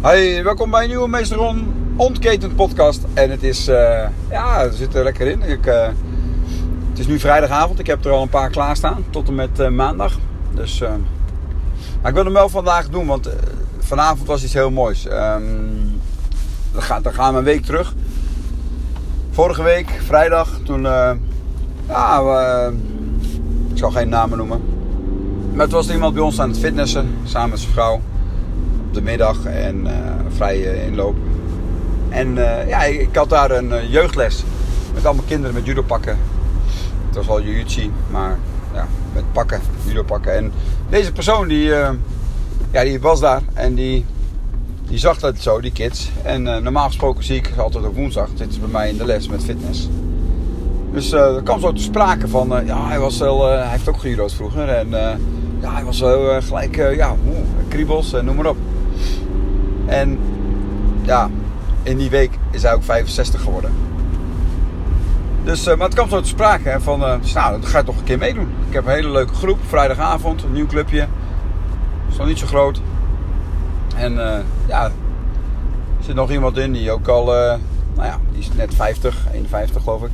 Hey, welkom bij een nieuwe Meesteron Ontketend podcast. En het is, uh, ja, we zitten er lekker in. Ik, uh, het is nu vrijdagavond. Ik heb er al een paar klaarstaan tot en met uh, maandag. Dus, maar ik wil hem wel vandaag doen, want vanavond was iets heel moois. Um, dan, gaat, dan gaan we een week terug. Vorige week, vrijdag, toen, ja, we, ik zal geen namen noemen. Maar het was iemand bij ons aan het fitnessen, samen met zijn vrouw op de middag en uh, vrije inloop. En uh, ja, ik had daar een uh, jeugdles met allemaal kinderen met judo pakken. Het was al jiu maar ja, met pakken, judo pakken. En deze persoon die, ja, die was daar en die, die zag dat zo, die kids. En normaal gesproken zie ik altijd op woensdag, dit is bij mij in de les met fitness. Dus er kwam zo te sprake van, ja, hij, was wel, hij heeft ook gejudo'd vroeger. En ja, hij was wel gelijk, ja, kriebels en noem maar op. En ja, in die week is hij ook 65 geworden. Dus, uh, maar het kwam zo te sprake hè, van, uh, nou, dat ga je toch een keer meedoen. Ik heb een hele leuke groep, vrijdagavond, een nieuw clubje. Is nog niet zo groot. En uh, ja, er zit nog iemand in die ook al, nou ja, die is net 50, 51 geloof ik.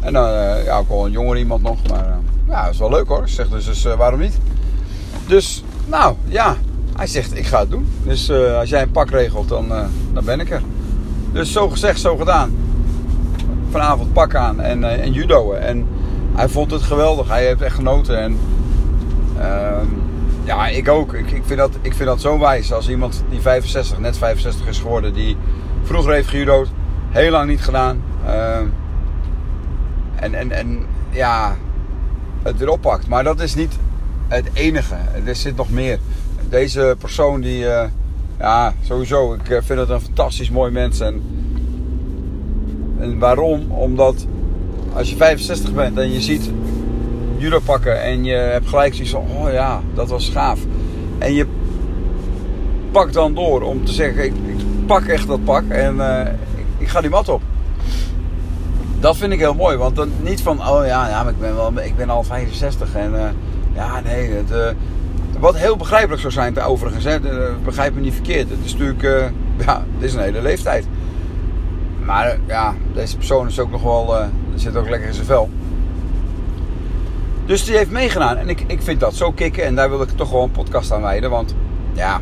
En dan ja, ook wel een jonger iemand nog, maar ja, is wel leuk hoor. Ik zeg dus, dus waarom niet? Dus, nou ja, hij zegt, ik ga het doen. Dus uh, als jij een pak regelt, dan, uh, dan ben ik er. Dus zo gezegd, zo gedaan. Vanavond pak aan en, uh, en judoën. En hij vond het geweldig. Hij heeft echt genoten. En ehm, ja, ik ook. Ik, ik, vind dat, ik vind dat zo wijs. Als iemand die 65, net 65 is geworden, die vroeger heeft gejudo'd, heel lang niet gedaan. Ehm, en, en, en ja, het weer oppakt. Maar dat is niet het enige. Er zit nog meer deze persoon die, uh, ja, sowieso, ik eh, vind het een fantastisch mooi mens. En, en waarom? Omdat als je 65 bent en je ziet judo pakken en je hebt gelijk zoiets van, oh ja, dat was gaaf. En je pakt dan door om te zeggen, ik, pak echt dat pak en uh, ik, ik, ga die mat op. Dat vind ik heel mooi, want dan niet van, oh ja, ja maar ik ben, wel, ik ben al 65 en ja, nee, het, wat heel begrijpelijk zou zijn, overigens. Hè. Begrijp me niet verkeerd. Het is natuurlijk, uh, ja, dit is een hele leeftijd. Maar uh, ja, deze persoon is ook nog wel, uh, zit ook lekker in zijn vel. Dus die heeft meegedaan. En ik, ik vind dat zo kicken. En daar wil ik toch gewoon een podcast aan wijden. Want ja,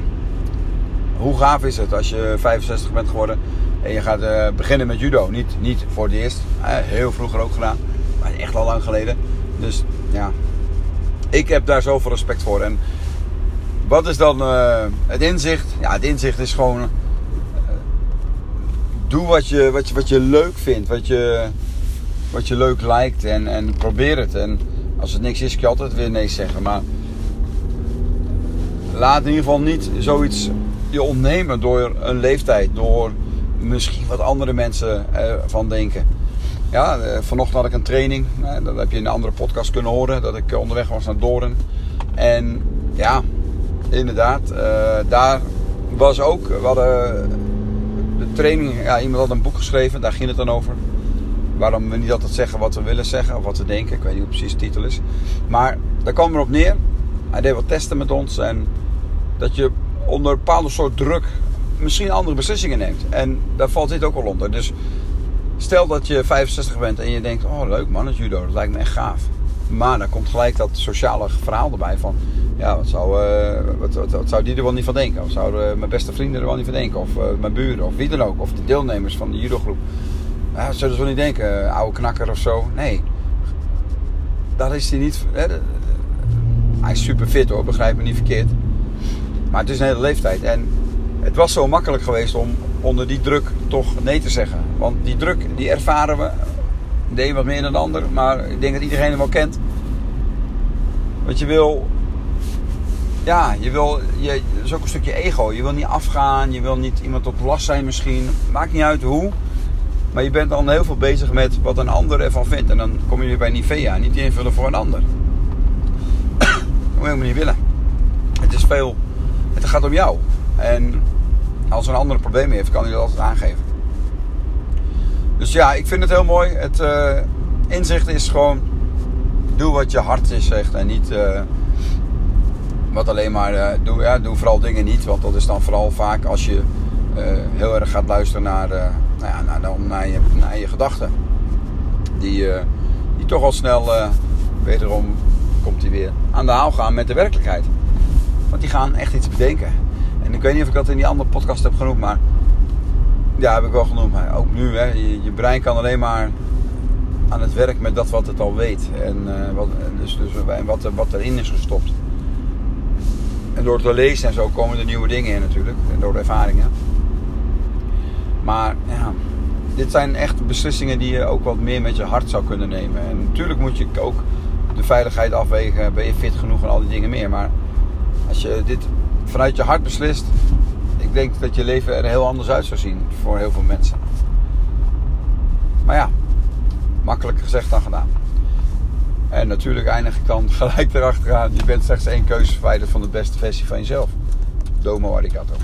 hoe gaaf is het als je 65 bent geworden en je gaat beginnen met judo. Niet, niet voor het eerst. heel vroeger ook gedaan. Maar echt al lang geleden. Dus ja, ik heb daar zoveel respect voor. En wat is dan uh, het inzicht? Ja, het inzicht is gewoon. Uh, doe wat je, wat, je, wat je leuk vindt, wat je, wat je leuk lijkt en, en probeer het. En als het niks is, kun je altijd weer nee zeggen. Maar laat in ieder geval niet zoiets je ontnemen door een leeftijd, door misschien wat andere mensen van denken. Ja, vanochtend had ik een training. Dat heb je in een andere podcast kunnen horen. Dat ik onderweg was naar Doorn. En ja, inderdaad. Uh, daar was ook, we hadden de training, ja, iemand had een boek geschreven, daar ging het dan over. Waarom we niet altijd zeggen wat we willen zeggen of wat we denken. Ik weet niet hoe precies de titel is. Maar daar kwam erop neer. Hij deed wat testen met ons. En dat je onder een bepaalde soort druk misschien andere beslissingen neemt. En daar valt dit ook wel onder. Dus stel dat je 65 bent en je denkt: Oh, leuk man, het judo, dat lijkt me echt gaaf. Maar dan komt gelijk dat sociale verhaal erbij van... Ja, wat zou, uh, wat, wat, zou die er wel niet van denken? Of zouden mijn beste vrienden er wel niet van denken? Of uh, mijn buren, of wie dan ook. Of de deelnemers van de judogroep. Ja, zullen ze wel niet denken, oude knakker of zo. Nee. Dat is hij niet... Hij is super fit hoor, begrijp me niet verkeerd. Maar het is een hele leeftijd. En het was zo makkelijk geweest om onder die druk toch nee te zeggen. Want die druk, die ervaren we de een wat meer dan de ander. Maar ik denk dat iedereen hem wel kent. Want je wil... Ja, je wil... Je, dat is ook een stukje ego. Je wil niet afgaan. Je wil niet iemand tot last zijn misschien. Maakt niet uit hoe. Maar je bent dan heel veel bezig met wat een ander ervan vindt. En dan kom je weer bij Nivea. Niet invullen voor een ander. dat moet je helemaal niet willen. Het is veel... Het gaat om jou. En als een ander een probleem heeft, kan hij dat altijd aangeven. Dus ja, ik vind het heel mooi. Het uh, inzicht is gewoon: doe wat je hart is zegt en niet uh, wat alleen maar, uh, doe, ja, doe vooral dingen niet. Want dat is dan vooral vaak als je heel erg gaat luisteren naar, nou ja, naar, naar, je, naar je gedachten. Die, die toch al snel, wederom komt hij weer, aan de haal gaan met de werkelijkheid. Want die gaan echt iets bedenken. En ik weet niet of ik dat in die andere podcast heb genoemd, maar ja, heb ik wel genoemd. Ook nu, hè, je, brein kan alleen maar aan het werk met dat wat het al weet. En uh, wat, dus, dus, wat erin is gestopt. En door te lezen en zo komen er nieuwe dingen in natuurlijk. En door de ervaringen. Maar ja, dit zijn echt beslissingen die je ook wat meer met je hart zou kunnen nemen. En natuurlijk moet je ook de veiligheid afwegen. Ben je fit genoeg en al die dingen meer. Maar als je dit vanuit je hart beslist. Ik denk dat je leven er heel anders uit zou zien voor heel veel mensen. Maar ja, makkelijker gezegd dan gedaan. En natuurlijk eindig ik dan gelijk erachteraan. Je bent slechts één keuze verwijderd van de beste versie van jezelf. Domo arigato.